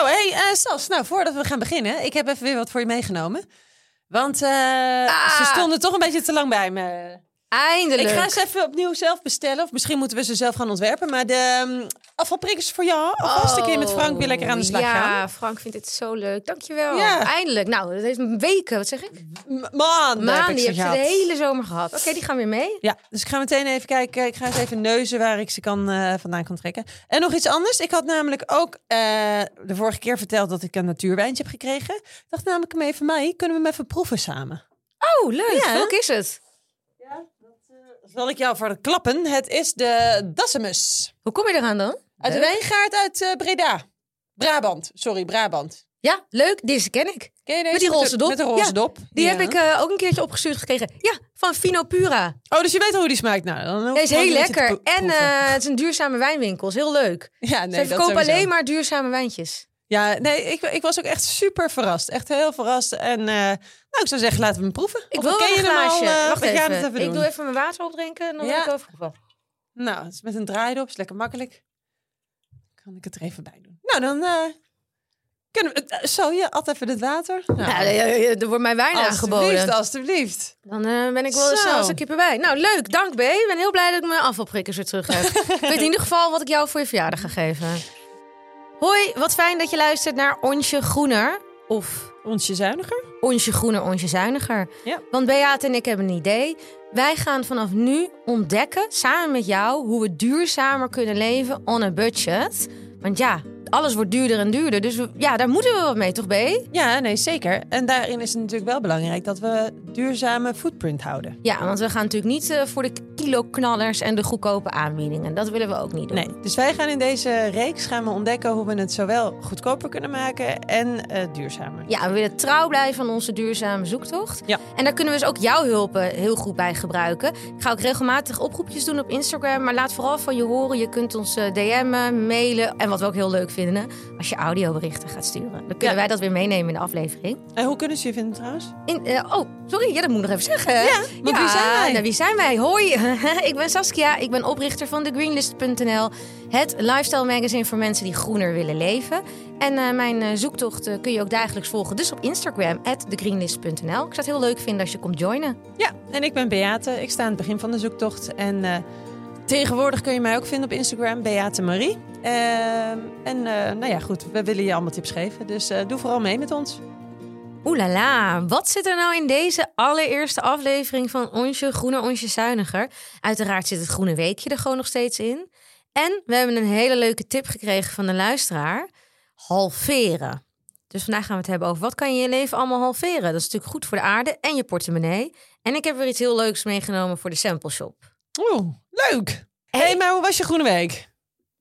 Oh, hey, Sas, nou, voordat we gaan beginnen, ik heb even weer wat voor je meegenomen. Want eh, Ah. ze stonden toch een beetje te lang bij me. Eindelijk. Ik ga ze even opnieuw zelf bestellen. Of misschien moeten we ze zelf gaan ontwerpen. Maar de um, afvalprikkers voor jou. Alvast een keer met Frank weer lekker aan de slag Oh, ja, gaan. Frank vindt dit zo leuk. Dankjewel. Ja. Eindelijk. Nou, dat heeft weken, wat zeg ik? Maan, ik die ze heb je de hele zomer gehad. Oké, die gaan weer mee. Ja, dus ik ga meteen even kijken. Ik ga eens even neuzen waar ik ze kan, eh, vandaan kan trekken. En nog iets anders. Ik had namelijk ook eh, de vorige keer verteld dat ik een natuurwijntje heb gekregen. Ik dacht namelijk hem even mij. Kunnen we hem even proeven samen? Oh, leuk. Ja. Welk is het? Zal ik jou voor de klappen. Het is de Dassemus. Hoe kom je eraan dan? Uit de wijngaard uit eh, Breda. Brabant. Sorry, Brabant. Ja, leuk. Deze ken ik. Ken je deze? Met die roze dop? Met de roze Ja, dop. Die Ja. heb ik eh, ook een keertje opgestuurd gekregen. Ja, van Fino Pura. Oh, dus je weet al hoe die smaakt. Nou, dan hoef is ik heel lekker. pro- En proeven. eh, het is een duurzame wijnwinkel. Is heel leuk. ja, nee, Ze dat verkopen sowieso. alleen maar duurzame wijntjes. Ja, nee, ik, ik was ook echt super verrast. Echt heel verrast. En eh, nou, ik zou zeggen, laten we hem proeven. Ik Of wil wel een hem al? glaasje. eh, Wacht even. ik doe even mijn water opdrinken en dan Ja. wil ik overproeven. Nou, het is met een draai erop. Is lekker makkelijk. Kan ik het er even bij doen. Nou, dan eh, kunnen we... zo, je at even het water. Nou, Ja, er wordt mij wijn alsjeblieft, aangeboden. alsjeblieft. Dan ben ik wel als een kip erbij. Nou, leuk. Dank, B. Ik ben heel blij dat ik mijn afvalprikkers weer terug heb. ik weet in ieder geval wat ik jou voor je verjaardag ga geven. Hoi, wat fijn dat je luistert naar Onsje Groener. Of Onsje zuiniger? Onsje Groener, Onsje Zuiniger. Ja. Want Beate en ik hebben een idee. Wij gaan vanaf nu ontdekken, samen met jou, hoe we duurzamer kunnen leven on a budget. Want ja, alles wordt duurder en duurder. Dus ja, daar moeten we wat mee, toch, B? Ja, nee, zeker. En daarin is het natuurlijk wel belangrijk dat we duurzame footprint houden. Ja, want we gaan natuurlijk niet eh, voor de kiloknallers en de goedkope aanbiedingen. Dat willen we ook niet doen. Nee, dus wij gaan in deze reeks gaan we ontdekken hoe we het zowel goedkoper kunnen maken en eh, duurzamer. Ja, we willen trouw blijven aan onze duurzame zoektocht. Ja. En daar kunnen we dus ook jouw hulp eh, heel goed bij gebruiken. Ik ga ook regelmatig oproepjes doen op Instagram. Maar laat vooral van je horen. Je kunt ons DM'en, mailen. En wat we ook heel leuk vinden, als je audioberichten gaat sturen. Dan kunnen Ja. wij dat weer meenemen in de aflevering. En hoe kunnen ze je vinden trouwens? In, eh, oh, sorry, ja, dat moet ik nog even zeggen. Ja, want wie zijn wij? nou, wie zijn wij? Hoi, ik ben Saskia. Ik ben oprichter van thegreenlist.nl. Het lifestyle magazine voor mensen die groener willen leven. En eh, mijn eh, zoektocht kun je ook dagelijks volgen. Dus op Instagram, thegreenlist.nl. Ik zou het heel leuk vinden als je komt joinen. Ja, en ik ben Beate. Ik sta aan het begin van de zoektocht. En tegenwoordig kun je mij ook vinden op Instagram, Beate Marie. Ehm, en eh, nou ja, goed, we willen je allemaal tips geven. Dus eh, doe vooral mee met ons. Oeh la la, wat zit er nou in deze allereerste aflevering van Onsje Groener, Onsje Zuiniger? Uiteraard zit het Groene Weekje er gewoon nog steeds in. En we hebben een hele leuke tip gekregen van de luisteraar. Halveren. Dus vandaag gaan we het hebben over wat kan je in je leven allemaal halveren. Dat is natuurlijk goed voor de aarde en je portemonnee. En ik heb weer iets heel leuks meegenomen voor de sample shop. Oeh, leuk. Hé, hey, maar hoe was je groene week?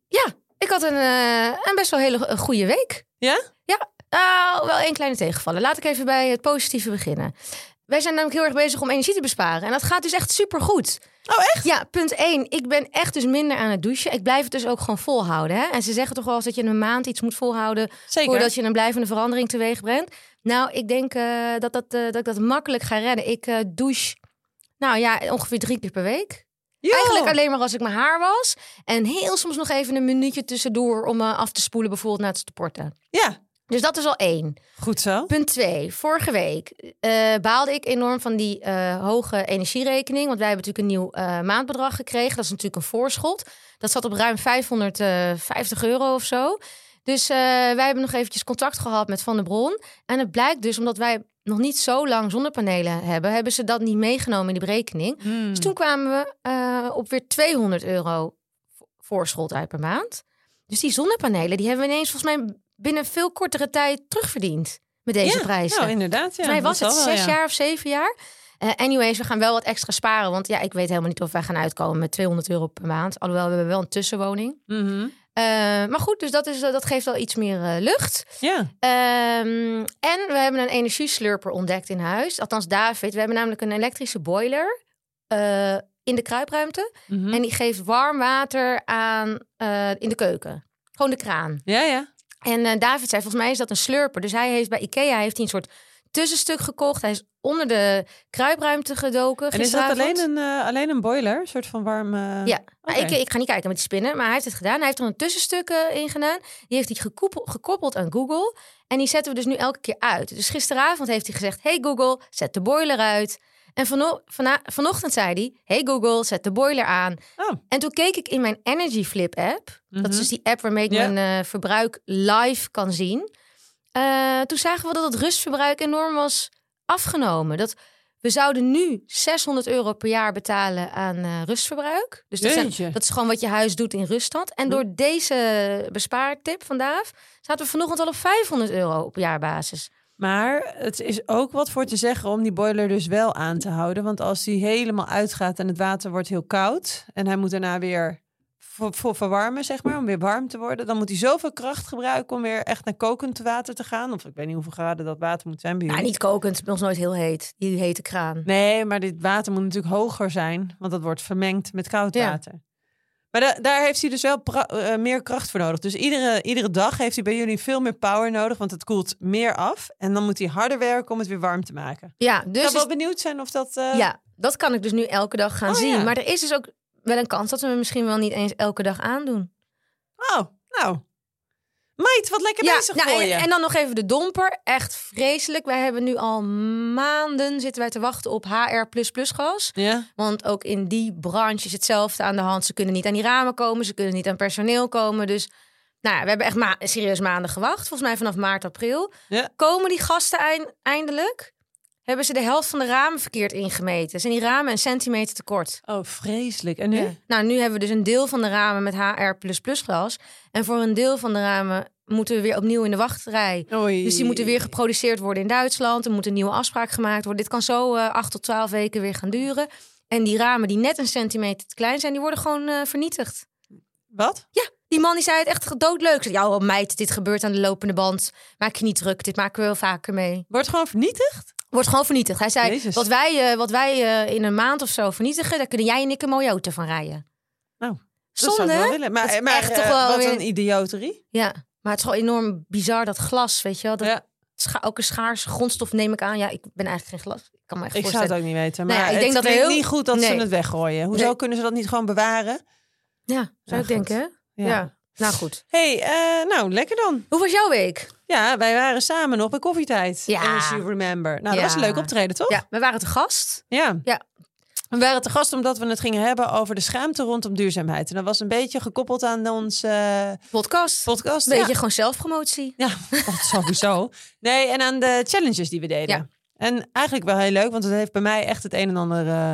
Ja, ik had een, eh, een best wel hele goede week. Ja? Ja, nou, wel één kleine tegenvallen. Laat ik even bij het positieve beginnen. Wij zijn namelijk heel erg bezig om energie te besparen. En dat gaat dus echt super goed. Oh, echt? Ja, punt 1. Ik ben echt dus minder aan het douchen. Ik blijf het dus ook gewoon volhouden. Hè? En ze zeggen toch wel eens dat je een maand iets moet volhouden... Zeker. voordat je een blijvende verandering teweeg brengt. Nou, ik denk eh, dat, dat, eh, dat ik dat makkelijk ga redden. Ik douche, nou ja, ongeveer drie keer per week. Eigenlijk alleen maar als ik mijn haar was. En heel soms nog even een minuutje tussendoor om me af te spoelen, bijvoorbeeld na het sporten. Ja, Dus dat is al één. goed zo. Punt 2. Vorige week eh, baalde ik enorm van die eh, hoge energierekening. Want wij hebben natuurlijk een nieuw eh, maandbedrag gekregen. Dat is natuurlijk een voorschot. Dat zat op ruim 550 euro of zo. Dus eh, wij hebben nog eventjes contact gehad met Van der Bron. En het blijkt dus, omdat wij nog niet zo lang zonnepanelen hebben... hebben ze dat niet meegenomen in de berekening. Hmm. Dus toen kwamen we eh, op weer 200 euro vo- voorschot uit per maand. Dus die zonnepanelen, die hebben we ineens volgens mij binnen veel kortere tijd terugverdiend. Met deze ja, prijzen. Nou, inderdaad. Ja, volgens mij was het wel, zes ja. jaar of zeven jaar. Eh, anyways, we gaan wel wat extra sparen. Want ja, ik weet helemaal niet of wij gaan uitkomen met 200 euro per maand. Alhoewel, we hebben wel een tussenwoning. Mhm. Eh, maar goed, dus dat, is, dat geeft wel iets meer eh, lucht. Ja. Ehm, en we hebben een energieslurper ontdekt in huis. Althans, David. We hebben namelijk een elektrische boiler eh, in de kruipruimte. Mhm. En die geeft warm water aan eh, in de keuken. Gewoon de kraan. Ja, ja. En eh, David zei, volgens mij is dat een slurper. Dus hij heeft bij Ikea heeft hij een soort tussenstuk gekocht. Hij is onder de kruipruimte gedoken En is dat alleen een, eh, alleen een boiler? Een soort van warm... Ja, ik, ik ga niet kijken met die spinnen, maar hij heeft het gedaan. Hij heeft er een tussenstuk eh, in gedaan. Die heeft hij gekoppel- gekoppeld aan Google. En die zetten we dus nu elke keer uit. Dus gisteravond heeft hij gezegd: Hey Google, zet de boiler uit. En vano vana- vanochtend zei hij: Hey Google, zet de boiler aan. Oh. En toen keek ik in mijn Energy Flip app. Dat is Mhm. dus die app waarmee ik mijn eh, verbruik live kan zien. Eh, toen zagen we dat het rustverbruik enorm was afgenomen. Dat we zouden nu 600 euro per jaar betalen aan eh, rustverbruik. Dus dat, zijn- dat is gewoon wat je huis doet in ruststand. En Hm. door deze bespaartip van Daaf zaten we vanochtend al op 500 euro op jaarbasis. Maar het is ook wat voor te zeggen om die boiler dus wel aan te houden. Want als die helemaal uitgaat en het water wordt heel koud... en hij moet daarna weer voor, voor verwarmen, zeg maar, om weer warm te worden... dan moet hij zoveel kracht gebruiken om weer echt naar kokend water te gaan. Of ik weet niet hoeveel graden dat water moet zijn bij jullie. niet kokend, bij ons nooit heel heet. Die hete kraan. Nee, maar dit water moet natuurlijk hoger zijn, want dat wordt vermengd met koud Ja. water. Maar da- daar heeft hij dus wel eh, meer kracht voor nodig. Dus iedere, iedere dag heeft hij bij jullie veel meer power nodig, want het koelt meer af. En dan moet hij harder werken om het weer warm te maken. Ja, Dus ik zou is- benieuwd zijn of dat... eh, ja, dat kan ik dus nu elke dag gaan Oh, zien. ja. Maar er is dus ook wel een kans dat we hem misschien wel niet eens elke dag aandoen. Oh, nou. Meid, wat lekker bezig nou, voor en, je. en dan nog even de domper. Echt vreselijk. Wij hebben nu al maanden zitten wij te wachten op HR++ gas. ja? Want ook in die branche is hetzelfde aan de hand. Ze kunnen niet aan die ramen komen. Ze kunnen niet aan personeel komen. Dus nou ja, we hebben echt ma serieus maanden gewacht. Volgens mij vanaf maart, april. Ja. Komen die gasten eind- eindelijk? Hebben ze de helft van de ramen verkeerd ingemeten? Zijn die ramen een centimeter te kort? Oh, vreselijk. En nu? Ja. Nou, nu hebben we dus een deel van de ramen met HR++ glas. En voor een deel van de ramen moeten we weer opnieuw in de wachtrij. Oei. Dus die moeten weer geproduceerd worden in Duitsland. Er moet een nieuwe afspraak gemaakt worden. Dit kan zo eh 8 tot 12 weken weer gaan duren. En die ramen die net een centimeter te klein zijn, die worden gewoon eh, vernietigd. Wat? Die man die zei het echt doodleuk. Ja, oh, meid, dit gebeurt aan de lopende band. Maak je niet druk, dit maken we wel vaker mee. Wordt gewoon vernietigd? Wordt gewoon vernietigd. Hij zei, Jezus. wat wij, eh, wat wij eh, in een maand of zo vernietigen... daar kunnen jij en ik een mooie auto van rijden. Nou, Dat zou ik wel willen. Maar, maar echt toch eh, wel wat weer- een idioterie. Ja, maar het is gewoon enorm bizar, dat glas, weet je wel. Dat Ja, scha- ook een schaarse grondstof neem ik aan. Ja, ik ben eigenlijk geen glas. Ik kan me echt ik zou het ook niet weten. Maar Nou ja, ik het denk dat heel- niet goed dat ze het weggooien. Hoezo Nee. kunnen ze dat niet gewoon bewaren? Ja, zou Ja, ik goed. denken? Ja. Nou goed. hey, eh, nou, lekker dan. Hoe was jouw week? Ja, wij waren samen nog bij koffietijd. Ja. As you remember. Nou, dat was een leuk optreden, toch? Ja, we waren te gast. Ja. Ja. We waren te gast omdat we het gingen hebben over de schaamte rondom duurzaamheid. En dat was een beetje gekoppeld aan onze eh, Podcast. podcast. Beetje Ja. gewoon zelfpromotie. Ja, dat sowieso. Nee, en aan de challenges die we deden. Ja. En eigenlijk wel heel leuk, want het heeft bij mij echt het een en ander eh,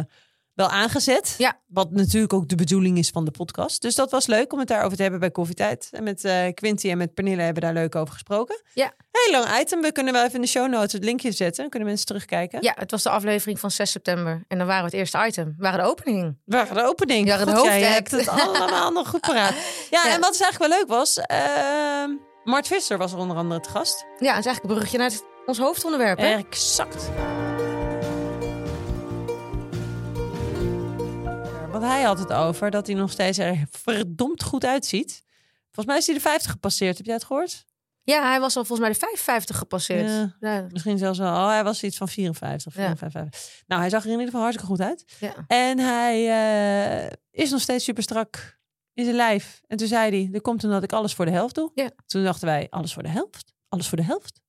wel aangezet. Ja. Wat natuurlijk ook de bedoeling is van de podcast. Dus dat was leuk om het daarover te hebben bij Koffietijd. En met eh Quinty en met Pernille hebben we daar leuk over gesproken. Ja. Heel lang item. We kunnen wel even in de show notes het linkje zetten. Dan kunnen mensen terugkijken. Ja, het was de aflevering van 6 september. En dan waren we het eerste item. We waren de opening. We waren de opening. Ja, God, jij hebt het allemaal nog goed paraat. Ja, Ja. en wat dus eigenlijk wel leuk was... ehm Mart Visser was er onder andere te gast. Ja, dat is eigenlijk een bruggetje naar het- ons hoofdonderwerp. Hè? Exact. Want hij had het over dat hij nog steeds er verdomd goed uitziet. Volgens mij is hij de 50 gepasseerd. Heb jij het gehoord? Ja, hij was al volgens mij de 55 gepasseerd. Ja. Ja. Misschien zelfs wel. Oh, hij was iets van 54, Ja. 55. Nou, hij zag er in ieder geval hartstikke goed uit. Ja. En hij eh, is nog steeds super strak in zijn lijf. En toen zei hij, er komt omdat ik alles voor de helft doe. Ja. Toen dachten wij, alles voor de helft? Alles voor de helft?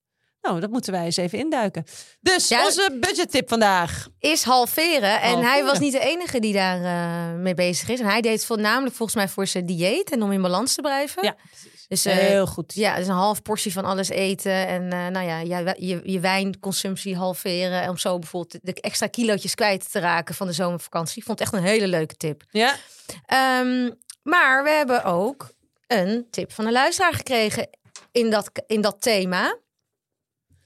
Nou, dat moeten wij eens even induiken. Dus Ja. onze budgettip vandaag. Is halveren. En hij was niet de enige die daar eh, mee bezig is. En hij deed het voornamelijk volgens mij voor zijn dieet en om in balans te blijven. Ja, Dus eh, Heel goed. ja, dus een half portie van alles eten. En eh, nou ja, je wijnconsumptie halveren. Om zo bijvoorbeeld de extra kilootjes kwijt te raken van de zomervakantie. Ik vond het echt een hele leuke tip. Ja, Ehm, maar we hebben ook een tip van een luisteraar gekregen in dat, in dat thema.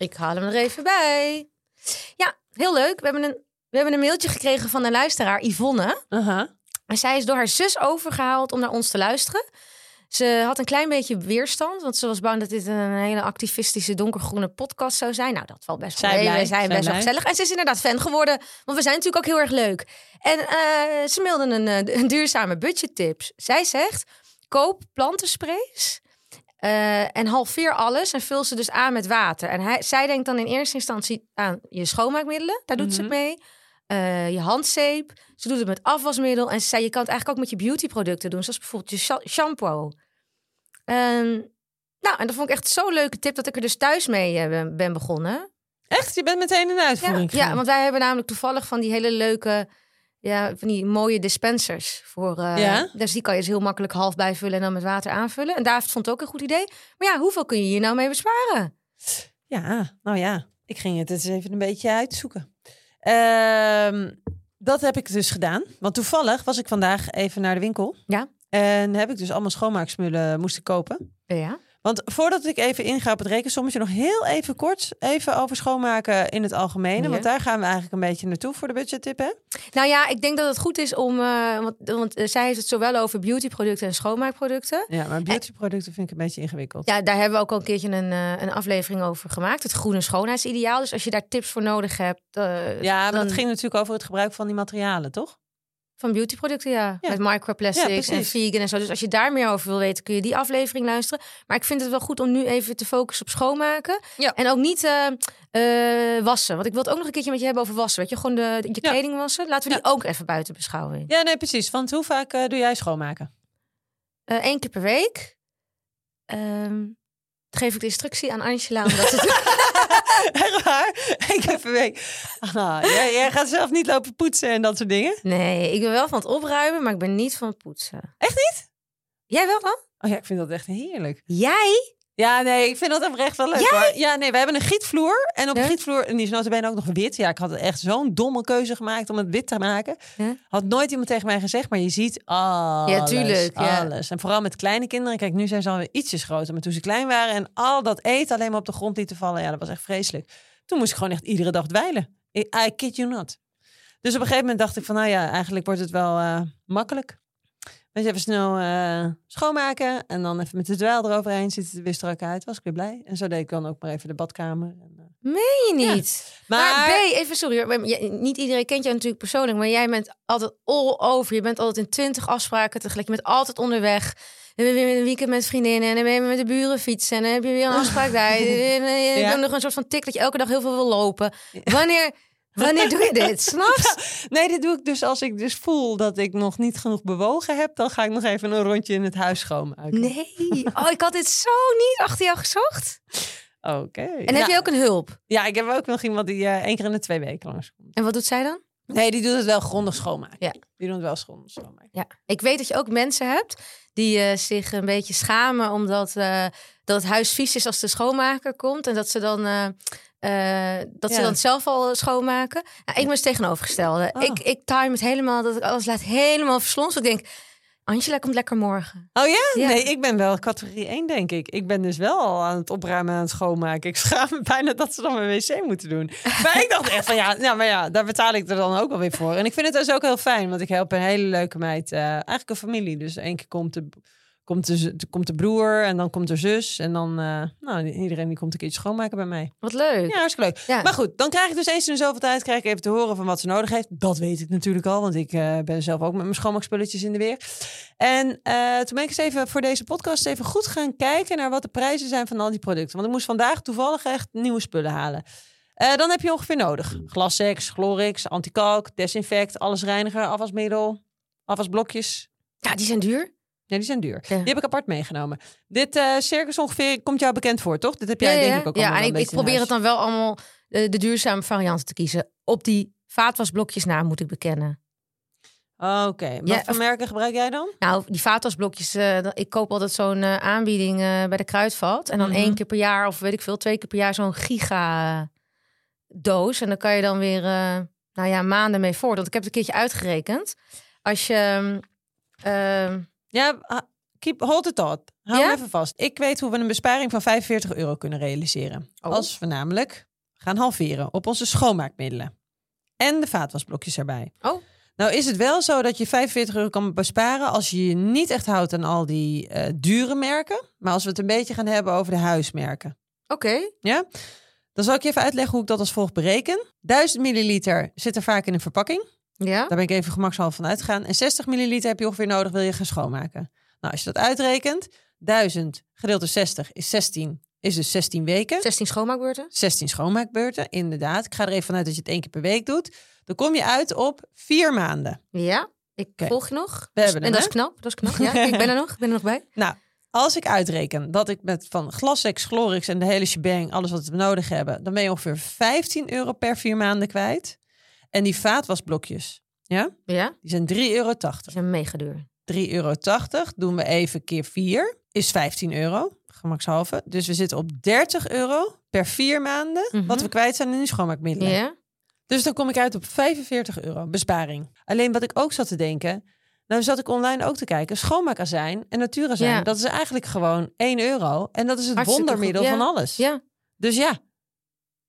Ik haal hem er even bij. Ja, heel leuk. We hebben een, we hebben een mailtje gekregen van een luisteraar, Yvonne. En zij is door haar zus overgehaald om naar ons te luisteren. Ze had een klein beetje weerstand, want ze was bang dat dit een hele activistische donkergroene podcast zou zijn. Nou, dat valt best wel Zij mee. blij, We zijn zij best wel gezellig. En ze is inderdaad fan geworden, want we zijn natuurlijk ook heel erg leuk. En eh, ze mailde een, eh, een duurzame budgettips. Zij zegt, koop plantensprays Eh, en halveer alles en vul ze dus aan met water. En hij, zij denkt dan in eerste instantie aan je schoonmaakmiddelen. Daar doet ze het Mhm. mee. Eh, je handzeep. Ze doet het met afwasmiddel. En ze zei, je kan het eigenlijk ook met je beautyproducten doen. Zoals bijvoorbeeld je sha- shampoo. Ehm, nou, en dat vond ik echt zo'n leuke tip dat ik er dus thuis mee eh, ben, begonnen. Echt? Je bent meteen in de Ja, uitvoering ja, gegaan? want wij hebben namelijk toevallig van die hele leuke, ja, van die mooie dispensers voor. eh, Ja? Dus die kan je dus heel makkelijk half bijvullen en dan met water aanvullen. En David vond het ook een goed idee. Maar ja, hoeveel kun je hier nou mee besparen? Ja, nou ja. Ik ging het eens even een beetje uitzoeken. Ehm, dat heb ik dus gedaan. Want toevallig was ik vandaag even naar de winkel. Ja. En heb ik dus allemaal schoonmaaksmullen moesten kopen. Ja. Want voordat ik even inga op het rekensommetje, nog heel even kort even over schoonmaken in het algemene. Ja. Want daar gaan we eigenlijk een beetje naartoe voor de budgettip, hè? Nou ja, ik denk dat het goed is om, eh, want, want eh, zij heeft het zowel over beautyproducten en schoonmaakproducten. Ja, maar beautyproducten vind ik een beetje ingewikkeld. Ja, daar hebben we ook al een keertje een, eh, een aflevering over gemaakt. Het groene schoonheidsideaal. Dus als je daar tips voor nodig hebt. Ja, maar dan- het ging natuurlijk over het gebruik van die materialen, toch? Van beautyproducten, ja. Ja. Met microplastics Ja, en vegan en zo. Dus als je daar meer over wil weten, kun je die aflevering luisteren. Maar ik vind het wel goed om nu even te focussen op schoonmaken. Ja. En ook niet eh, eh, wassen. Want ik wil het ook nog een keertje met je hebben over wassen. Weet je, gewoon de, je kleding wassen. Laten we die ook even buiten beschouwing. Ja, nee, precies. Want hoe vaak eh, doe jij schoonmaken? Eén keer per week. Ehm, geef ik de instructie aan Angela om dat te doen. Echt waar? Eén keer per week. Ah, jij, jij gaat zelf niet lopen poetsen en dat soort dingen? Nee, ik ben wel van het opruimen, maar ik ben niet van het poetsen. Echt niet? Jij wel dan? Oh ja, ik vind dat echt heerlijk. Jij? Ja, nee, ik vind dat oprecht wel leuk. Hoor. Ja, nee, we hebben een gietvloer. En op de gietvloer, en die is notabene ook nog wit. Ja, ik had echt zo'n domme keuze gemaakt om het wit te maken. Had nooit iemand tegen mij gezegd, maar je ziet alles. Ja, tuurlijk, ja. Alles. En vooral met kleine kinderen. Kijk, nu zijn ze alweer ietsjes groter. Maar toen ze klein waren en al dat eten alleen maar op de grond lieten vallen. Ja, dat was echt vreselijk. Toen moest ik gewoon echt iedere dag dweilen. I, I kid you not. Dus op een gegeven moment dacht ik van, nou ja, eigenlijk wordt het wel eh, makkelijk. Weet je, even snel eh, schoonmaken en dan even met de dweil eroverheen. Ziet het er weer strak uit. Was ik weer blij. En zo deed ik dan ook maar even de badkamer. En, eh, Meen je Ja. niet? Maar, Maar, B, even sorry, hoor, niet iedereen kent jou natuurlijk persoonlijk, maar jij bent altijd all over. Je bent altijd in twintig afspraken tegelijk. Je bent altijd onderweg. En ben je weer een weekend met vriendinnen en dan ben je met de buren fietsen en dan heb je weer een afspraak daar. En je Ja. nog een soort van tik dat je elke dag heel veel wil lopen. Wanneer, wanneer doe je dit? Snap je? Nee, dit doe ik dus als ik dus voel dat ik nog niet genoeg bewogen heb. Dan ga ik nog even een rondje in het huis schoonmaken. Nee. Oh, ik had dit zo niet achter jou gezocht. Oké. En Nou, heb je ook een hulp? Ja, ik heb ook nog iemand die eh één keer in de twee weken langskomt. En wat doet zij dan? Nee, die doet het wel grondig schoonmaken. Ja. Die doen het wel grondig schoonmaken. Ja, ik weet dat je ook mensen hebt die eh, zich een beetje schamen omdat eh, dat het huis vies is als de schoonmaker komt en dat ze dan, eh, dat ze dan zelf al schoonmaken. Nou, ik ben het tegenovergestelde. Oh. Ik, ik time het helemaal dat ik alles laat helemaal verslonsen. Ik denk, Angela komt lekker morgen. Oh ja? Ja. Nee, ik ben wel categorie 1, denk ik. Ik ben dus wel al aan het opruimen en aan het schoonmaken. Ik schaam me bijna dat ze dan mijn wc moeten doen. Maar ik dacht echt van ja, nou, maar ja, daar betaal ik er dan ook wel weer voor. En ik vind het dus ook heel fijn, want ik help een hele leuke meid. eh, eigenlijk een familie. Dus één keer komt de, komt, de, komt de broer en dan komt de zus. En dan, eh, nou, iedereen die komt een keertje schoonmaken bij mij. Wat leuk. Ja, hartstikke leuk. Ja. Maar goed, dan krijg ik dus eens in zoveel tijd krijg ik even te horen van wat ze nodig heeft. Dat weet ik natuurlijk al, want ik eh, ben zelf ook met mijn schoonmaakspulletjes in de weer. En eh, toen ben ik eens even voor deze podcast even goed gaan kijken naar wat de prijzen zijn van al die producten. Want ik moest vandaag toevallig echt nieuwe spullen halen. Dan heb je ongeveer nodig. Glassex, Glorix, antikalk, desinfect, allesreiniger, afwasmiddel, afwasblokjes. Ja, die zijn duur. Ja, die zijn duur. Ja. Die heb ik apart meegenomen. Dit eh, circus ongeveer komt jou bekend voor, toch? Dit heb jij ja, denk ja. ik ook ja, allemaal en ik, probeer het dan wel allemaal eh, de duurzame varianten te kiezen. Op die vaatwasblokjes na moet ik bekennen. Oké, wat Ja, voor merken gebruik jij dan? Nou, die vaatwasblokjes, eh, ik koop altijd zo'n aanbieding bij de Kruidvat. En dan Mhm. één keer per jaar, of weet ik veel, twee keer per jaar zo'n giga doos. En dan kan je dan weer, nou ja, maanden mee voort. Want ik heb het een keertje uitgerekend. Als je... Ja, keep, hold the thought. Hou Ja? even vast. Ik weet hoe we een besparing van 45 euro kunnen realiseren. Oh. Als we namelijk gaan halveren op onze schoonmaakmiddelen. En de vaatwasblokjes erbij. Oh. Nou is het wel zo dat je 45 euro kan besparen als je je niet echt houdt aan al die eh, dure merken. Maar als we het een beetje gaan hebben over de huismerken. Oké. Ja? Dan zal ik je even uitleggen hoe ik dat als volgt bereken. 1000 milliliter zit er vaak in een verpakking. Ja. Daar ben ik even gemakshalve van uitgegaan. En 60 milliliter heb je ongeveer nodig, wil je gaan schoonmaken. Nou, als je dat uitrekent, 1000 gedeeld door 60 is 16, is dus 16 weken. 16 schoonmaakbeurten. 16 schoonmaakbeurten, inderdaad. Ik ga er even vanuit dat je het één keer per week doet. Dan kom je uit op vier maanden. Ja, ik volg je nog. We hebben en hem, dat hè? is knap, dat is knap. Ja, ik ben er nog, ik ben er nog bij. Nou, als ik uitreken dat ik met van Glassex, Glorix en de hele shebang, alles wat we nodig hebben, dan ben je ongeveer 15 euro per vier maanden kwijt. En die vaatwasblokjes, ja, Ja, die zijn 3,80 euro. die zijn mega duur. 3,80 euro doen we even keer 4, is 15 euro, gemakshalve. Dus we zitten op 30 euro per vier maanden, Mhm. wat we kwijt zijn in die schoonmaakmiddelen. Ja, Dus dan kom ik uit op 45 euro besparing. Alleen wat ik ook zat te denken, nou zat ik online ook te kijken, schoonmaakazijn en natuurazijn, Ja. dat is eigenlijk gewoon 1 euro. En dat is het Hartstikke wondermiddel ja. van alles. ja. Dus ja,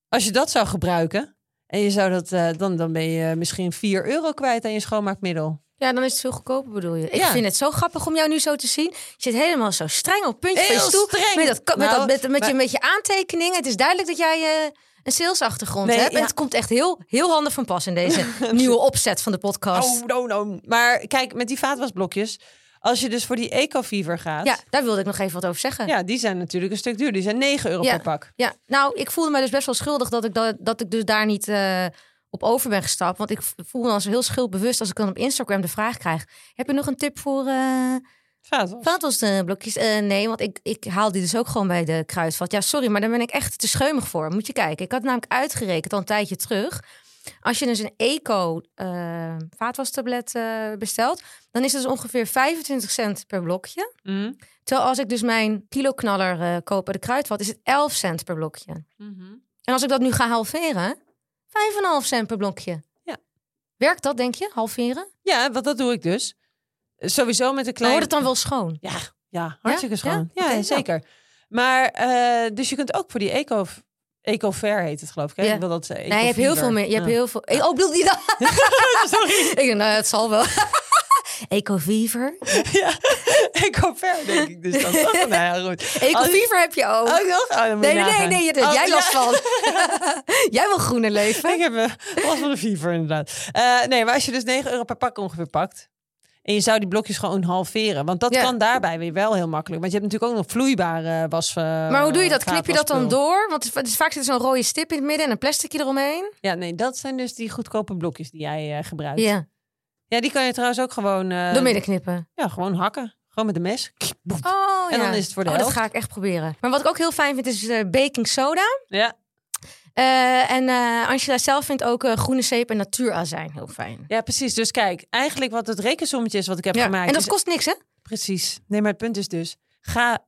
als je dat zou gebruiken en je zou dat, eh, dan, dan ben je misschien 4 euro kwijt aan je schoonmaakmiddel. Ja, dan is het veel goedkoper bedoel je. Ik Ja. vind het zo grappig om jou nu zo te zien. Je zit helemaal zo streng op het puntje van je stoel. streng. Met, dat, met, Nou, dat, met, met, maar- je, met je aantekeningen. Het is duidelijk dat jij eh, een salesachtergrond Nee, hebt. En het komt echt heel, heel handig van pas in deze nieuwe opzet van de podcast. Oh, no, no. Maar kijk, met die vaatwasblokjes, als je dus voor die Eco-Fever gaat, Ja, daar wilde ik nog even wat over zeggen. ja, die zijn natuurlijk een stuk duur. Die zijn 9 euro Ja. per pak. Ja, nou, ik voelde me dus best wel schuldig dat ik, dat, dat ik dus daar niet eh, op over ben gestapt. Want ik voel me dan zo heel schuldbewust als ik dan op Instagram de vraag krijg. Heb je nog een tip voor Vaatwas. vaatwasblokjes? Eh nee, want ik, ik haal die dus ook gewoon bij de kruidvat. Ja, sorry, maar daar ben ik echt te scheumig voor. Moet je kijken. Ik had namelijk uitgerekend al een tijdje terug. Als je dus een eco eh vaatwastablet eh, bestelt, dan is het dus ongeveer 25 cent per blokje. Mhm. Terwijl als ik dus mijn kiloknaller koop bij de kruidvat, is het 11 cent per blokje. Mhm. En als ik dat nu ga halveren, 5,5 cent per blokje. Ja. Werkt dat, denk je, halveren? Ja, want dat doe ik dus. Sowieso met een klein... wordt het dan wel schoon. Ja, ja hartstikke Ja? schoon. Ja, Ja? Oké, zeker. Maar, dus je kunt ook voor die eco... Eco-fair heet het geloof ik. Hè? Ja. Ik wil dat, eh, Nee, je hebt heel veel meer. Je hebt Ja. heel veel. Oh, bedoel je dat? Sorry. ik denk, nou, het zal wel. Eco-fever. Ja, Eco-fair denk ik dus dan. toch? nou ja, goed. Heb je ook. Ook nog? Oh, je nee, nee, nee, nee, Oh, jij ja. last van. jij wil groene leven. Ik heb last van de fever inderdaad. Eh, nee, maar als je dus 9 euro per pak ongeveer pakt... En je zou die blokjes gewoon halveren. Want dat Ja. kan daarbij weer wel heel makkelijk. Want je hebt natuurlijk ook nog vloeibare was. eh, Maar hoe doe je dat? Knip je dat dan door? Want het is, vaak zit er zo'n rode stip in het midden en een plasticje eromheen. Ja, nee, dat zijn dus die goedkope blokjes die jij eh, gebruikt. Ja, Ja, die kan je trouwens ook gewoon... eh, door midden knippen. Ja, gewoon hakken. Gewoon met een mes. Oh, En ja. dan is het voor de oh, dat ga ik echt proberen. Maar wat ik ook heel fijn vind is baking soda. Ja. Eh, en eh Angela zelf vindt ook eh, groene zeep en natuurazijn heel fijn. ja, precies. Dus kijk, eigenlijk wat het rekensommetje is wat ik heb Ja. gemaakt. En dat is- kost niks, hè? Precies. Nee, maar het punt is dus... Ga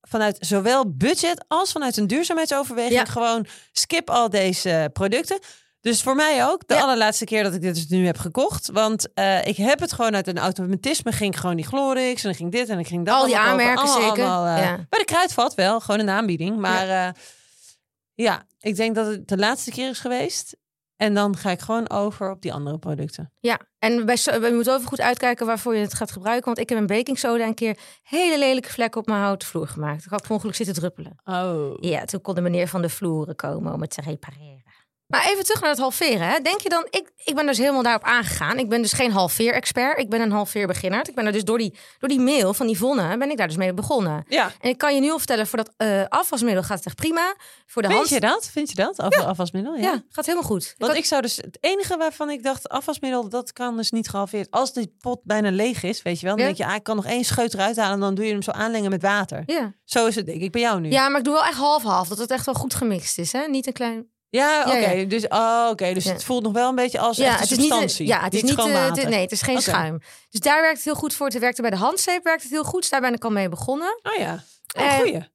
vanuit zowel budget als vanuit een duurzaamheidsoverweging... Ja. gewoon skip al deze producten. Dus voor mij ook. De Ja. allerlaatste keer dat ik dit dus nu heb gekocht. Want ik heb het gewoon uit een automatisme. Ging ik gewoon die Glorix en dan ging dit en dan ging dat. Al die kopen. aanmerken Allemaal, zeker. allemaal, Ja. Bij de kruidvat wel. Gewoon een aanbieding. Maar ja. ja, ik denk dat het de laatste keer is geweest. En dan ga ik gewoon over op die andere producten. Ja, en bij, we moeten even goed uitkijken waarvoor je het gaat gebruiken. Want ik heb een baking soda een keer hele lelijke vlekken op mijn houten vloer gemaakt. Ik had per ongeluk zitten druppelen. Oh. Ja, toen kon de meneer van de vloeren komen om het te repareren. Maar even terug naar het halveren. Hè. Denk je dan, ik, ik ben dus helemaal daarop aangegaan. Ik ben dus geen halveer-expert. Ik ben een halveer-beginner. Ik ben er dus door die, door die mail van Yvonne, ben ik daar dus mee begonnen. Ja. En ik kan je nu al vertellen, voor dat eh, afwasmiddel gaat het echt prima. Voor de Vind hand... je dat? Vind je dat? Over afwasmiddel? Ja. Ja, gaat helemaal goed. Ik Want had- ik zou dus het enige waarvan ik dacht afwasmiddel dat kan dus niet gehalveerd. Als die pot bijna leeg is, weet je wel, dan denk je, ah, ik kan nog één scheut eruit halen en dan doe je hem zo aanlengen met water. ja. Zo is het denk ik bij jou nu. ja, maar ik doe wel echt half-half. Dat het echt wel goed gemixt is. Hè? Niet een klein... Ja, oké. Ja, Dus, oh, oké. dus Ja. het voelt nog wel een beetje als Ja, het is niet, substantie. een- ja, het is niet, gewoon eh, de- nee, het is geen schuim. Dus daar werkt het heel goed voor. Het werkte bij de handzeep werkt het heel goed. Dus daar ben ik al mee begonnen. Oh ja. Oh, Eh, goeie.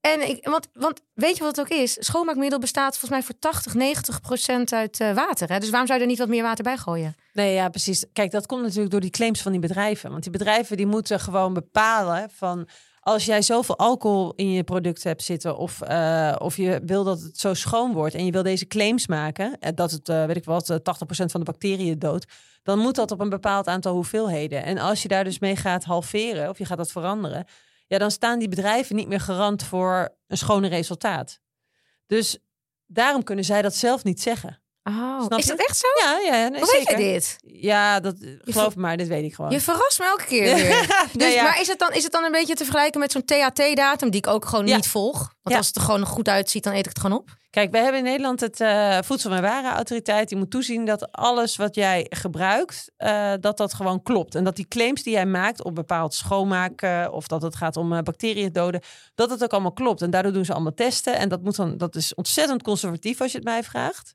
En ik, want, want weet je wat het ook is? Schoonmaakmiddel bestaat volgens mij voor 80, 90 procent uit eh, water. Hè? Dus waarom zou je er niet wat meer water bij gooien? Nee, ja, precies. Kijk, dat komt natuurlijk door die claims van die bedrijven. Want die bedrijven die moeten gewoon bepalen van... Als jij zoveel alcohol in je product hebt zitten... of, eh, of je wil dat het zo schoon wordt... en je wil deze claims maken... eh, dat het, eh, weet ik wat, eh, 80% van de bacteriën doodt... dan moet dat op een bepaald aantal hoeveelheden. En als je daar dus mee gaat halveren... of je gaat dat veranderen... ja, dan staan die bedrijven niet meer garant voor een schone resultaat. Dus daarom kunnen zij dat zelf niet zeggen. Oh, Snap is je? dat echt zo? Ja, ja, nee, Hoe weet je dit? Ja, dat, geloof me maar, dit weet ik gewoon. Je verrast me elke keer weer. Nee, Dus, ja. Maar is het, dan, is het dan een beetje te vergelijken met zo'n THT-datum die ik ook gewoon Ja. niet volg? Want Ja. als het er gewoon goed uitziet, dan eet ik het gewoon op. Kijk, wij hebben in Nederland het eh, Voedsel- en Warenautoriteit. Die moet toezien dat alles wat jij gebruikt, eh, dat dat gewoon klopt. En dat die claims die jij maakt op bepaald schoonmaken... of dat het gaat om eh, bacteriën doden, dat het ook allemaal klopt. En daardoor doen ze allemaal testen. En dat, moet dan, dat is ontzettend conservatief als je het mij vraagt.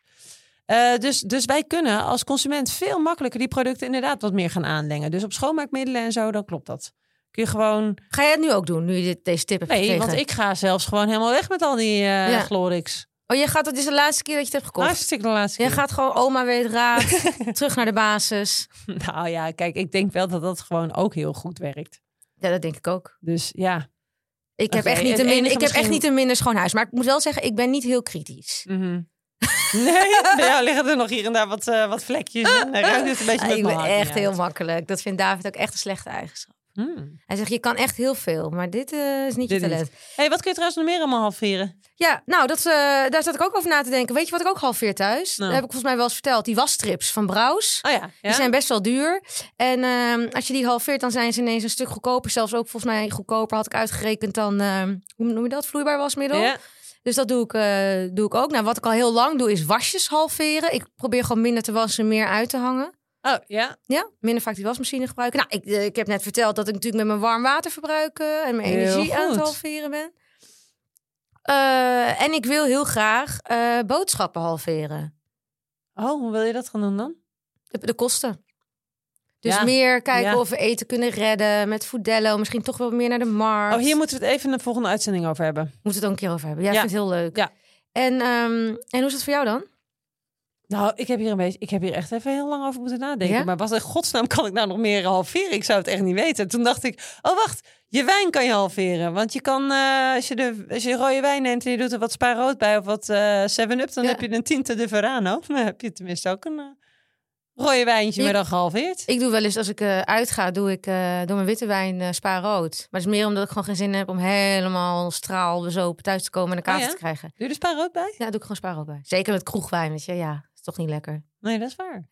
Eh, dus, dus wij kunnen als consument veel makkelijker die producten inderdaad wat meer gaan aanlengen. Dus op schoonmaakmiddelen en zo, dan klopt dat. Kun je gewoon... Ga jij het nu ook doen, nu je dit, deze tip hebt Nee, gekregen? want ik ga zelfs gewoon helemaal weg met al die eh Ja. Glorix. Oh, je gaat, het is de laatste keer dat je het hebt gekocht. Hartstikke de laatste Je keer. gaat gewoon oma weet raad, terug naar de basis. Nou ja, kijk, ik denk wel dat dat gewoon ook heel goed werkt. Ja, dat denk ik ook. Dus ja. Ik heb, echt niet, een minder, ik heb echt niet een minder schoon huis. Maar ik moet wel zeggen, ik ben niet heel kritisch. Mhm. Nee, bij jou liggen er nog hier en daar wat, eh, wat vlekjes in. Hij ruikt het een beetje Ah, met ik ben echt heel makkelijk. Dat vindt David ook echt een slechte eigenschap. Hmm. Hij zegt, je kan echt heel veel, maar dit eh, is niet je Dit niet. talent. hey, wat kun je trouwens nog meer allemaal halveren? Ja, nou, dat, eh, daar zat ik ook over na te denken. Weet je wat ik ook halveer thuis? Nou. Dat heb ik volgens mij wel eens verteld. Die wasstrips van Braus. Oh ja, ja? Die zijn best wel duur. En ehm, als je die halveert, dan zijn ze ineens een stuk goedkoper. Zelfs ook volgens mij goedkoper had ik uitgerekend dan, ehm, hoe noem je dat, vloeibaar wasmiddel. Ja. Dus dat doe ik, eh, doe ik ook. Nou, wat ik al heel lang doe, is wasjes halveren. Ik probeer gewoon minder te wassen, meer uit te hangen. Oh ja. Ja, minder vaak die wasmachine gebruiken. Nou, ik, eh, ik heb net verteld dat ik natuurlijk met mijn warm water verbruiken en mijn Heel energie aan het halveren ben. Eh, en ik wil heel graag boodschappen halveren. Oh, hoe wil je dat gaan doen dan? De, de kosten. Dus Ja, meer kijken ja. of we eten kunnen redden met Foodello. Misschien toch wel meer naar de markt. Oh, hier moeten we het even in de volgende uitzending over hebben. Moeten we het ook een keer over hebben. Ja, ik vind het heel leuk. Ja. En, ehm, en hoe is het voor jou dan? Nou, ik heb hier een beetje, ik heb hier echt even heel lang over moeten nadenken. Ja? Maar wat in godsnaam kan ik nou nog meer halveren? Ik zou het echt niet weten. Toen dacht ik, oh wacht, je wijn kan je halveren. Want je kan, eh, als, je de, als je rode wijn neemt en je doet er wat spa rood bij of wat eh 7-up, dan Ja. heb je een Tinte de Verano. Dan heb je tenminste ook een eh, rode wijntje, Ik- maar dan gehalveerd. Ik doe wel eens, als ik eh, uitga, doe ik eh, door mijn witte wijn eh spa rood. Maar het is meer omdat ik gewoon geen zin heb om helemaal straal bezopen thuis te komen en een kaas Oh ja? te krijgen. Doe je er spa rood bij? Ja, doe ik gewoon spa rood bij. Zeker met kroegwijn, weet je. Ja, is toch niet lekker. Nee, dat is waar.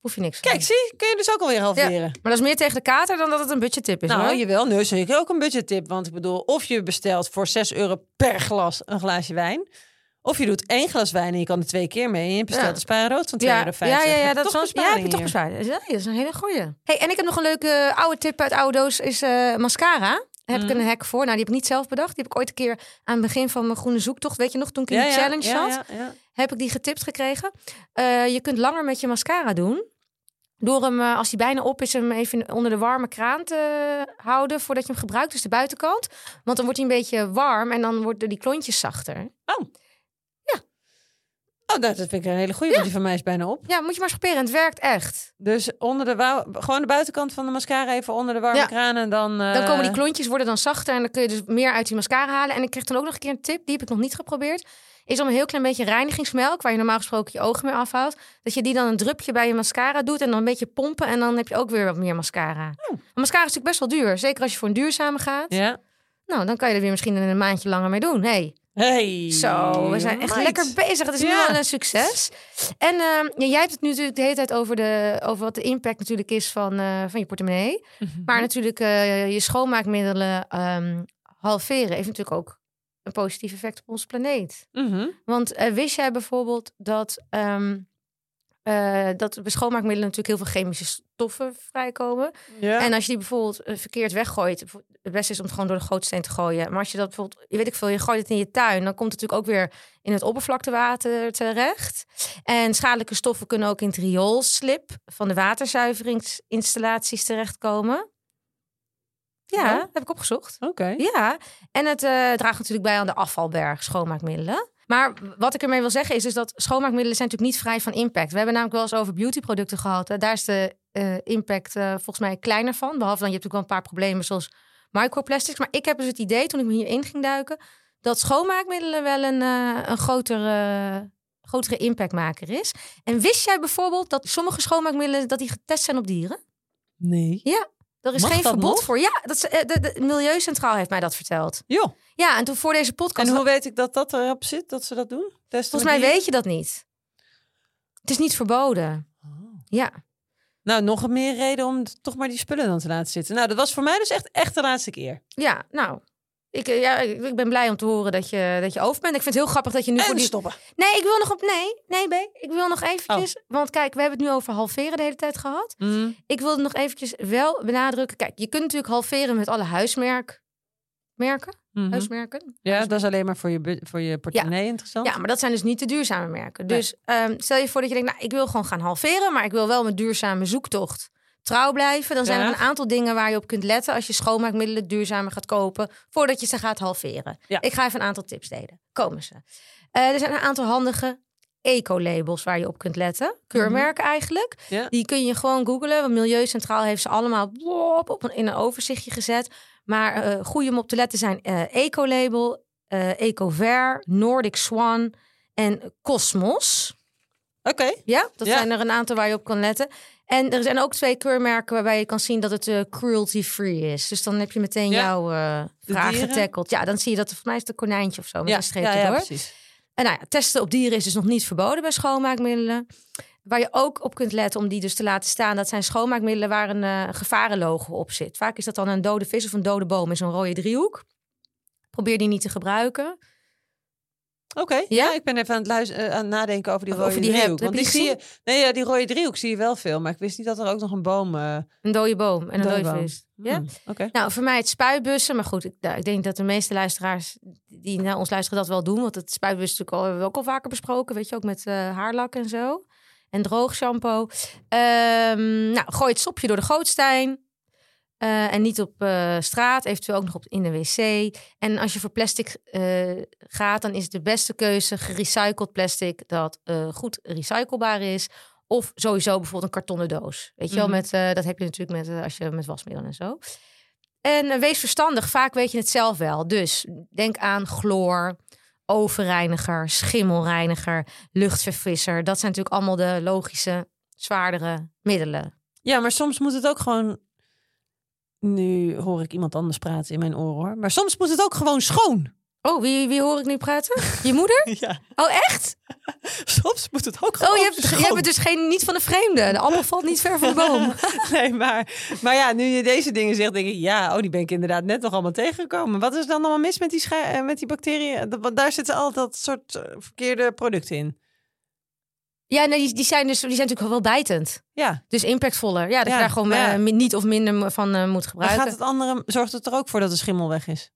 Hoef je niks van. Kijk, zie, kun je dus ook alweer halveren. Maar dat is meer tegen de kater dan dat het een budgettip is Nou, hoor. jawel, nee, zeker ook een budgettip. Want ik bedoel, of je bestelt voor 6 euro per glas een glaasje wijn. Of je doet één glas wijn en je kan er twee keer mee. En je bestelt Ja. een spa rood van 2,50 ja, ja, ja, ja, dat is toch wel, ja, heb je toch bespaard. Ja, dat is een hele goeie. Hey, en ik heb nog een leuke oude tip uit oude doos, is eh, mascara. Daar heb ik Mhm. een hack voor. Nou, die heb ik niet zelf bedacht. Die heb ik ooit een keer aan het begin van mijn groene zoektocht, weet je nog, toen ik in Ja, ja, challenge ja, zat. ja, heb ik die getipt gekregen. Eh, je kunt langer met je mascara doen. Door hem, eh, als hij bijna op is, hem even onder de warme kraan te houden voordat je hem gebruikt. Dus de buitenkant. Want dan wordt hij een beetje warm en dan worden die klontjes zachter. Oh, dat vind ik een hele goede, want die van mij is bijna op. Ja, moet je maar eens proberen. Het werkt echt. Dus onder de wou- gewoon de buitenkant van de mascara even onder de warme Ja. kraan en dan... eh, Dan komen die klontjes worden dan zachter en dan kun je dus meer uit die mascara halen. En ik kreeg toen ook nog een keer een tip, die heb ik nog niet geprobeerd. Is om een heel klein beetje reinigingsmelk, waar je normaal gesproken je ogen mee afhoudt. Dat je die dan een drupje bij je mascara doet en dan een beetje pompen. En dan heb je ook weer wat meer mascara. Maar mascara is natuurlijk best wel duur. Zeker als je voor een duurzame gaat. Ja. Nou, dan kan je er weer misschien een maandje langer mee doen. Hey, Hey. zo, we zijn echt meid. lekker bezig. Het is nu al een succes. En ehm, ja, jij hebt het nu natuurlijk de hele tijd over, de, over wat de impact natuurlijk is van, eh, van je portemonnee. Mhm. Maar natuurlijk eh, je schoonmaakmiddelen ehm, halveren heeft natuurlijk ook een positief effect op onze planeet. Mhm. Want eh, wist jij bijvoorbeeld dat, ehm eh, dat bij schoonmaakmiddelen natuurlijk heel veel chemische stoffen vrijkomen. Ja. En als je die bijvoorbeeld eh, verkeerd weggooit, het beste is om het gewoon door de gootsteen te gooien. Maar als je dat bijvoorbeeld, je weet ik veel, je gooit het in je tuin, dan komt het natuurlijk ook weer in het oppervlaktewater terecht. En schadelijke stoffen kunnen ook in het rioolslip van de waterzuiveringsinstallaties terechtkomen. Ja, heb ik opgezocht. Oké. Ja, en het eh, draagt natuurlijk bij aan de afvalberg schoonmaakmiddelen. Maar wat ik ermee wil zeggen is dus dat schoonmaakmiddelen zijn natuurlijk niet vrij van impact. We hebben namelijk wel eens over beautyproducten gehad. Daar is de eh, impact eh, volgens mij kleiner van. Behalve dan je hebt natuurlijk wel een paar problemen zoals microplastics. Maar ik heb dus het idee toen ik me hierin ging duiken... dat schoonmaakmiddelen wel een, eh, een grotere, grotere impactmaker is. En wist jij bijvoorbeeld dat sommige schoonmaakmiddelen... dat die getest zijn op dieren? Nee. Er is Mag geen verbod nog? voor. Ja, dat is, eh, de, de Milieucentraal heeft mij dat verteld. Joh. Ja, en toen voor deze podcast... En hoe weet ik dat dat erop zit, dat ze dat doen? Testen Volgens mij weet je dat niet. Het is niet verboden. Ja. Nou, nog een meer reden om toch maar die spullen dan te laten zitten. Nou, dat was voor mij dus echt, echt de laatste keer. Ja, nou. Ik, eh, ja, ik ben blij om te horen dat je, dat je over bent. Ik vind het heel grappig dat je nu voor En die... stoppen. Nee, ik wil nog op... Nee, nee, B. Ik wil nog eventjes... Oh. Want kijk, we hebben het nu over halveren de hele tijd gehad. Mhm. Ik wilde nog eventjes wel benadrukken. Kijk, je kunt natuurlijk halveren met alle huismerk... Merken? Mhm. Huismerken? Ja, dat is alleen maar voor je, voor je portemonnee interessant. Ja, maar dat zijn dus niet de duurzame merken. Nee. Dus ehm, stel je voor dat je denkt, nou, ik wil gewoon gaan halveren, maar ik wil wel mijn duurzame zoektocht trouw blijven. Dan zijn er een aantal dingen waar je op kunt letten als je schoonmaakmiddelen duurzamer gaat kopen, voordat je ze gaat halveren. Ja. Ik ga even een aantal tips delen. Komen ze. Eh, er zijn een aantal handige eco-labels waar je op kunt letten. Keurmerken eigenlijk. Ja. Die kun je gewoon googlen. Want Milieu Centraal heeft ze allemaal op, een, in een overzichtje gezet. Maar eh goede om op te letten zijn eh Ecolabel, eh Ecover, Nordic Swan en Cosmos. Oké. Ja, dat Ja. zijn er een aantal waar je op kan letten. En er zijn ook twee keurmerken waarbij je kan zien dat het eh, cruelty-free is. Dus dan heb je meteen Ja. jouw eh vraag getackeld. Ja, dan zie je dat volgens mij is het een konijntje of zo met Ja, een streep ja, ja, erdoor. precies. En nou ja, testen op dieren is dus nog niet verboden bij schoonmaakmiddelen. Waar je ook op kunt letten om die dus te laten staan, dat zijn schoonmaakmiddelen waar een eh, gevarenlogo op zit. Vaak is dat dan een dode vis of een dode boom in zo'n rode driehoek. Probeer die niet te gebruiken. Oké, ja? Ja? ik ben even aan het, luisteren, aan het nadenken over die Of- rode die driehoek. Heb Want die zie je, nee, ja, die rode driehoek zie je wel veel, maar ik wist niet dat er ook nog een boom... eh Een dode boom en een dode dode vis. Ja? Hmm, Oké. Nou, voor mij het spuitbussen. Maar goed, ik, nou, ik denk dat de meeste luisteraars die naar ons luisteren dat wel doen. Want het spuitbus is natuurlijk al, hebben we ook al vaker besproken. Weet je, ook met eh, haarlak en zo. En droog shampoo. Ehm, nou, gooi het sopje door de gootsteen. Eh, en niet op eh, straat, eventueel ook nog op, in de wc. En als je voor plastic eh, gaat, dan is de beste keuze gerecycled plastic dat goed recyclebaar is. Of sowieso bijvoorbeeld een kartonnen doos. Weet je wel, Mhm. met, dat heb je natuurlijk met, als je met wasmiddelen en zo. En wees verstandig, vaak weet je het zelf wel. Dus denk aan chloor, overreiniger, schimmelreiniger, luchtverfrisser. Dat zijn natuurlijk allemaal de logische, zwaardere middelen. Ja, maar soms moet het ook gewoon... Nu hoor ik iemand anders praten in mijn oren, hoor. Maar soms moet het ook gewoon schoon. Oh, wie, wie hoor ik nu praten? Je moeder? Ja, Oh, echt? soms moet het ook gewoon Oh, je hebt, je schoon. hebt het dus geen, niet van de vreemde. De appel valt niet ver van de boom. Nee, maar, maar ja, nu je deze dingen zegt, denk ik, ja, oh, die ben ik inderdaad net nog allemaal tegengekomen. Wat is dan allemaal mis met die, eh, met die bacteriën? Daar zitten altijd dat soort eh, verkeerde producten in. Ja, nee, die, die, zijn dus, die zijn natuurlijk wel bijtend. Ja, Dus impactvoller. Ja, dat je daar gewoon maar ja. eh, niet of minder van eh, moet maar gebruiken. gaat het andere, zorgt het er ook voor dat de schimmel weg is?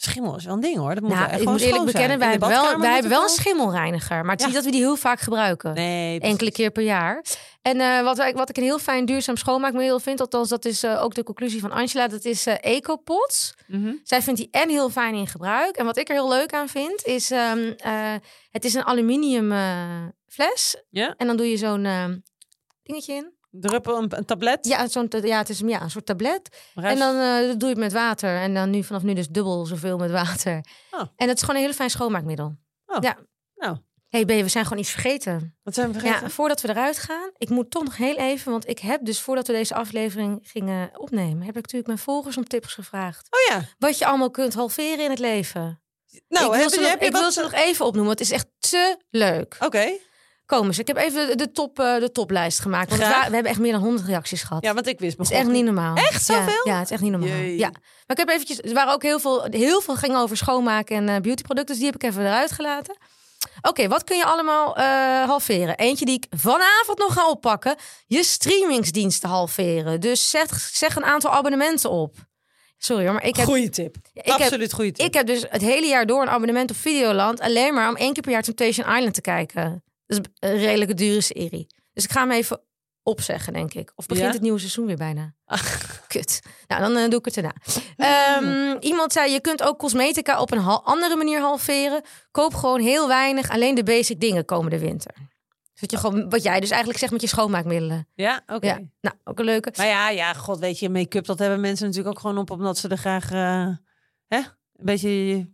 Schimmel is wel een ding hoor. Dat moet Nou, echt ik moet eerlijk bekennen, wij hebben wel, wij hebben wel een schimmelreiniger. Maar het is Ja. niet dat we die heel vaak gebruiken. Nee, Enkele keer per jaar. En eh, wat, wij, wat ik een heel fijn duurzaam schoonmaakmiddel vind, althans dat is eh, ook de conclusie van Angela, dat is eh Ecopots. Mhm. Zij vindt die en heel fijn in gebruik. En wat ik er heel leuk aan vind, is ehm, eh, het is een aluminium fles. En dan doe je zo'n eh, dingetje in. Druppel, een, een tablet. Ja, zo'n, ja, het is ja, een soort tablet. En dan eh, doe je het met water. En dan nu vanaf nu dus dubbel zoveel met water. Oh. En dat is gewoon een hele fijn schoonmaakmiddel. Oh. Ja. Nou, hey, B, we zijn gewoon iets vergeten. wat zijn we vergeten? Ja, voordat we eruit gaan, ik moet toch nog heel even, want ik heb dus voordat we deze aflevering gingen opnemen, heb ik natuurlijk mijn volgers om tips gevraagd. Oh ja. Wat je allemaal kunt halveren in het leven. Nou, ik wil, heb ze, nog, heb ik wil ze nog even opnoemen. Het is echt te leuk. Oké. Komen ze. Ik heb even de, top, eh, de toplijst gemaakt. Want we hebben echt meer dan 100 reacties gehad. Ja, want ik wist Het is echt niet normaal. Echt Ja, zoveel? Ja, het is echt niet normaal. Jee. Ja. Maar ik heb eventjes, er waren ook heel veel, heel veel ging over schoonmaken en eh, beautyproducten, dus die heb ik even eruit gelaten. Oké, wat kun je allemaal eh, halveren? Eentje die ik vanavond nog ga oppakken. Je streamingsdiensten halveren. Dus zeg, zeg een aantal abonnementen op. Sorry hoor, maar ik heb, Goeie tip. ik heb, Absoluut goede tip. ik heb dus het hele jaar door een abonnement op Videoland. Alleen maar om één keer per jaar Temptation Island te kijken. Dat is een redelijke dure serie. Dus ik ga hem even opzeggen, denk ik. Of begint Ja? het nieuwe seizoen weer bijna? Kut. Nou, dan eh, doe ik het erna. Ehm, iemand zei, je kunt ook cosmetica op een andere manier halveren. Koop gewoon heel weinig, alleen de basic dingen komende winter. Dus wat, je gewoon, wat jij dus eigenlijk zegt met je schoonmaakmiddelen. Ja, oké. Ja, nou, ook een leuke. Maar ja, ja, god, weet je, make-up, dat hebben mensen natuurlijk ook gewoon op, omdat ze er graag, eh, hè, een beetje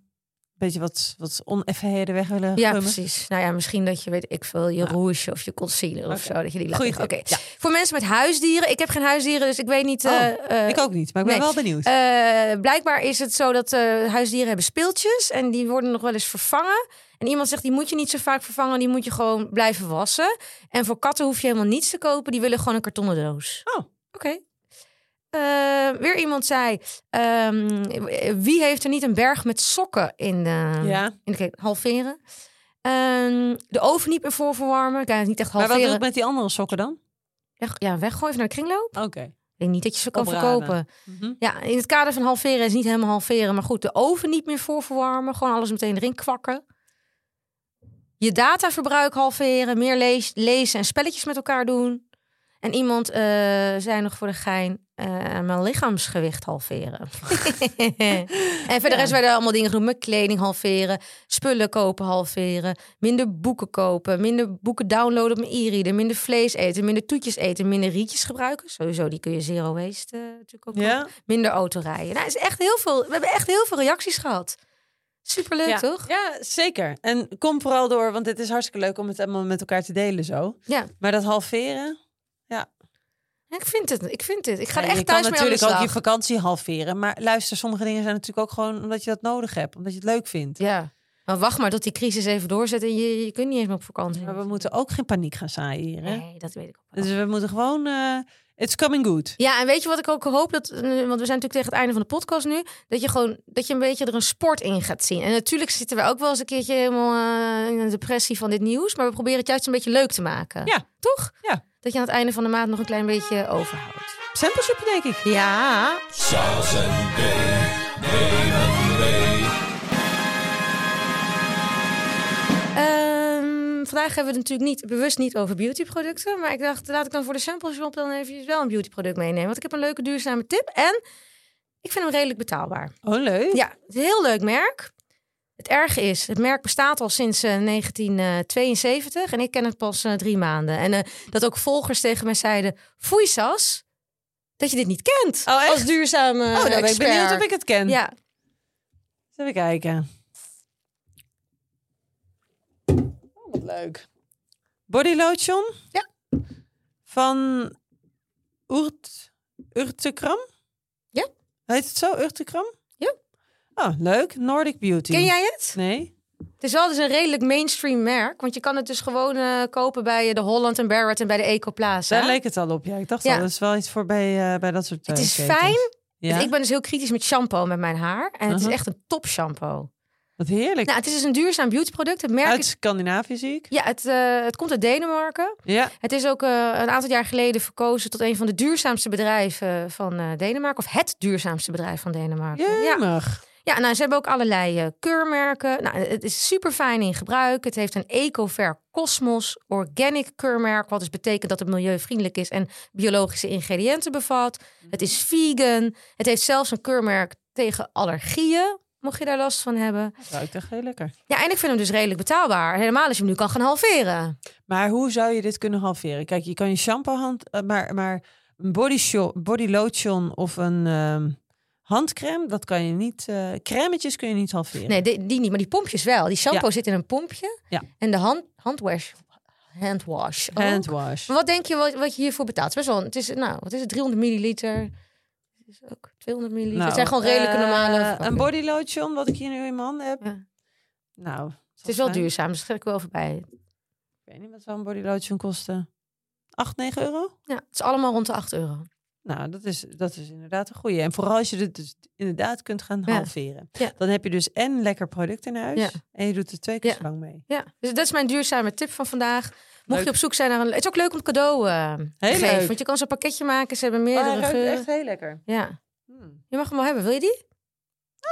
beetje wat, wat oneffenheden weg willen Ja, gummen. precies. Nou ja, misschien dat je, weet ik veel, je rouge of je concealer of zo. Dat je die laat. Oké. Ja. Voor mensen met huisdieren. Ik heb geen huisdieren, dus ik weet niet... Oh, eh, Ik ook niet, maar ik ben nee. wel benieuwd. Eh, blijkbaar is het zo dat eh, huisdieren hebben speeltjes en die worden nog wel eens vervangen. En iemand zegt, die moet je niet zo vaak vervangen, die moet je gewoon blijven wassen. En voor katten hoef je helemaal niets te kopen, die willen gewoon een kartonnen doos. Oh. Oké. Eh, weer iemand zei, ehm, wie heeft er niet een berg met sokken in de, ja. in de? Halveren. Ehm, de oven niet meer voorverwarmen. Kijk, niet echt Maar wat halveren. doe ik met die andere sokken dan? Weg- ja, weggooien naar de kringloop. Oké. Ik denk niet dat je ze kan Opraden. verkopen. Mhm. Ja, in het kader van halveren is niet helemaal halveren. Maar goed, de oven niet meer voorverwarmen. Gewoon alles meteen erin kwakken. Je dataverbruik halveren. Meer lees, lezen en spelletjes met elkaar doen. En iemand eh, zei nog voor de gein... eh, mijn lichaamsgewicht halveren. en verder Ja. rest werden allemaal dingen genoemd. Mijn kleding halveren. Spullen kopen halveren. Minder boeken kopen. Minder boeken downloaden op mijn e-reader. Minder vlees eten. Minder toetjes eten. Minder rietjes gebruiken. Sowieso, die kun je zero waste eh, natuurlijk ook Ja. minder autorijden. Nou, het is echt heel veel. We hebben echt heel veel reacties gehad. Superleuk, ja. toch? Ja, zeker. En kom vooral door, want het is hartstikke leuk om het allemaal met elkaar te delen zo. Ja. Maar dat halveren... Ik vind het. Ik vind het. Ik ga Ja, echt je kan thuis mee de natuurlijk ook je vakantie halveren. Maar luister, sommige dingen zijn natuurlijk ook gewoon omdat je dat nodig hebt. Omdat je het leuk vindt. Ja. Maar wacht maar tot die crisis even doorzet en je, je kunt niet eens meer op vakantie. Maar we moeten ook geen paniek gaan zaaien hier. Hè? Nee, dat weet ik ook wel. Dus we moeten gewoon... eh it's coming good. Ja, en weet je wat ik ook hoop? Dat, eh, want we zijn natuurlijk tegen het einde van de podcast nu. Dat je gewoon dat je een beetje er een sport in gaat zien. En natuurlijk zitten we ook wel eens een keertje helemaal eh, in een depressie van dit nieuws. Maar we proberen het juist een beetje leuk te maken. Ja. Toch? Ja. Dat je aan het einde van de maand nog een klein beetje overhoudt. Sample denk ik. Ja. Vandaag hebben we het natuurlijk niet, bewust niet over beautyproducten. Maar ik dacht, laat ik dan voor de sample shop dan even wel een beautyproduct meenemen. Want ik heb een leuke duurzame tip. En ik vind hem redelijk betaalbaar. Oh, leuk. Ja, het is een heel leuk merk. Het erge is, het merk bestaat al sinds eh, 1972 en ik ken het pas eh, drie maanden. En eh, dat ook volgers tegen mij zeiden, foei Sas, dat je dit niet kent Oh, als duurzame Oh, dan ben ik expert. benieuwd of ik het ken. Ja, Even kijken. Oh, wat leuk. Body lotion? Ja. Van Urt, Urtekram? Ja. Heet het zo, Urtekram? Ja. Oh, leuk. Nordic Beauty. ken jij het? Nee. Het is wel dus een redelijk mainstream merk, want je kan het dus gewoon eh, kopen bij eh, de Holland en Barrett en bij de Ecoplaza. Daar leek het al op. Ja, ik dacht Ja. al, dat is wel iets voor bij, eh, bij dat soort Het is ketens. fijn. Ja, Ik ben dus heel kritisch met shampoo met mijn haar en het Uh-huh. is echt een top shampoo. Wat heerlijk. Nou, het is dus een duurzaam beautyproduct. Het merk Uit Scandinavië zie ik. ja, het, eh, het komt uit Denemarken. Ja. Het is ook eh, een aantal jaar geleden verkozen tot een van de duurzaamste bedrijven van eh, Denemarken. Of het duurzaamste bedrijf van Denemarken. Ja, Jemig. ja nou, ze hebben ook allerlei keurmerken. Nou, het is super fijn in gebruik. Het heeft een Ecover Cosmos Organic keurmerk. Wat dus betekent dat het milieuvriendelijk is en biologische ingrediënten bevat. Het is vegan. Het heeft zelfs een keurmerk tegen allergieën. Mocht je daar last van hebben. Dat ruikt echt heel lekker. Ja, en ik vind hem dus redelijk betaalbaar. Helemaal als je hem nu kan gaan halveren. Maar hoe zou je dit kunnen halveren? Kijk, je kan je shampoo hand, eh, maar, maar een body, body lotion of een ehm, handcrème, dat kan je niet. eh crèmetjes kun je niet halveren. Nee, die, die niet, maar die pompjes wel. Die shampoo zit in een pompje. Ja. En de hand, handwash. Handwash. ook. Handwash. Wat denk je wat, wat je hiervoor betaalt? Het is best wel, het is, nou, wat is het? 300 milliliter. Is ook 200 milliliter. Nou, het zijn gewoon redelijke eh, normale. een body lotion, wat ik hier nu in mijn handen heb. Ja. Nou, Het is wel duurzaam, dus ga ik wel voorbij. Ik weet niet wat zou een body lotion kosten. 8, 9 euro? Ja, het is allemaal rond de 8 euro. Nou, dat is, dat is inderdaad een goede. En vooral als je dit dus inderdaad kunt gaan Ja. halveren. Ja. Dan heb je dus en lekker product in huis. Ja. En je doet er twee keer zo lang mee. Ja, dus dat is mijn duurzame tip van vandaag. Mocht Leuk. je op zoek zijn naar een... Het is ook leuk om het cadeau eh, te geven. leuk. Want je kan zo'n pakketje maken. Ze hebben Oh, meerdere ruikt geuren. echt heel lekker. Ja, Hmm. je mag hem wel hebben. Wil je die?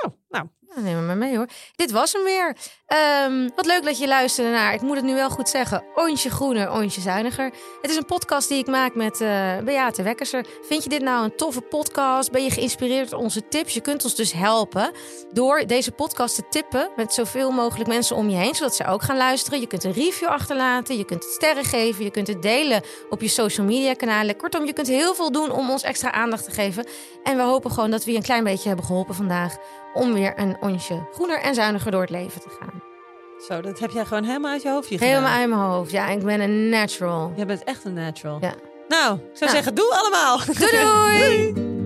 Oh, nou, Ja, neem maar mee hoor. Dit was hem weer. Ehm, wat leuk dat je luisterde naar, ik moet het nu wel goed zeggen, Ontje Groener, Ontje Zuiniger. Het is een podcast die ik maak met eh Beate Wekkerser. Vind je dit nou een toffe podcast? Ben je geïnspireerd door onze tips? Je kunt ons dus helpen door deze podcast te tippen met zoveel mogelijk mensen om je heen, zodat ze ook gaan luisteren. Je kunt een review achterlaten, je kunt het sterren geven, je kunt het delen op je social media kanalen. Kortom, je kunt heel veel doen om ons extra aandacht te geven. En we hopen gewoon dat we je een klein beetje hebben geholpen vandaag om weer een onsje groener en zuiniger door het leven te gaan. Zo, dat heb jij gewoon helemaal uit je hoofdje gedaan. Helemaal uit mijn hoofd. Ja, ik ben een natural. Je bent echt een natural. Ja. Nou, ik zou Nou. zeggen, doe allemaal. Doei doei!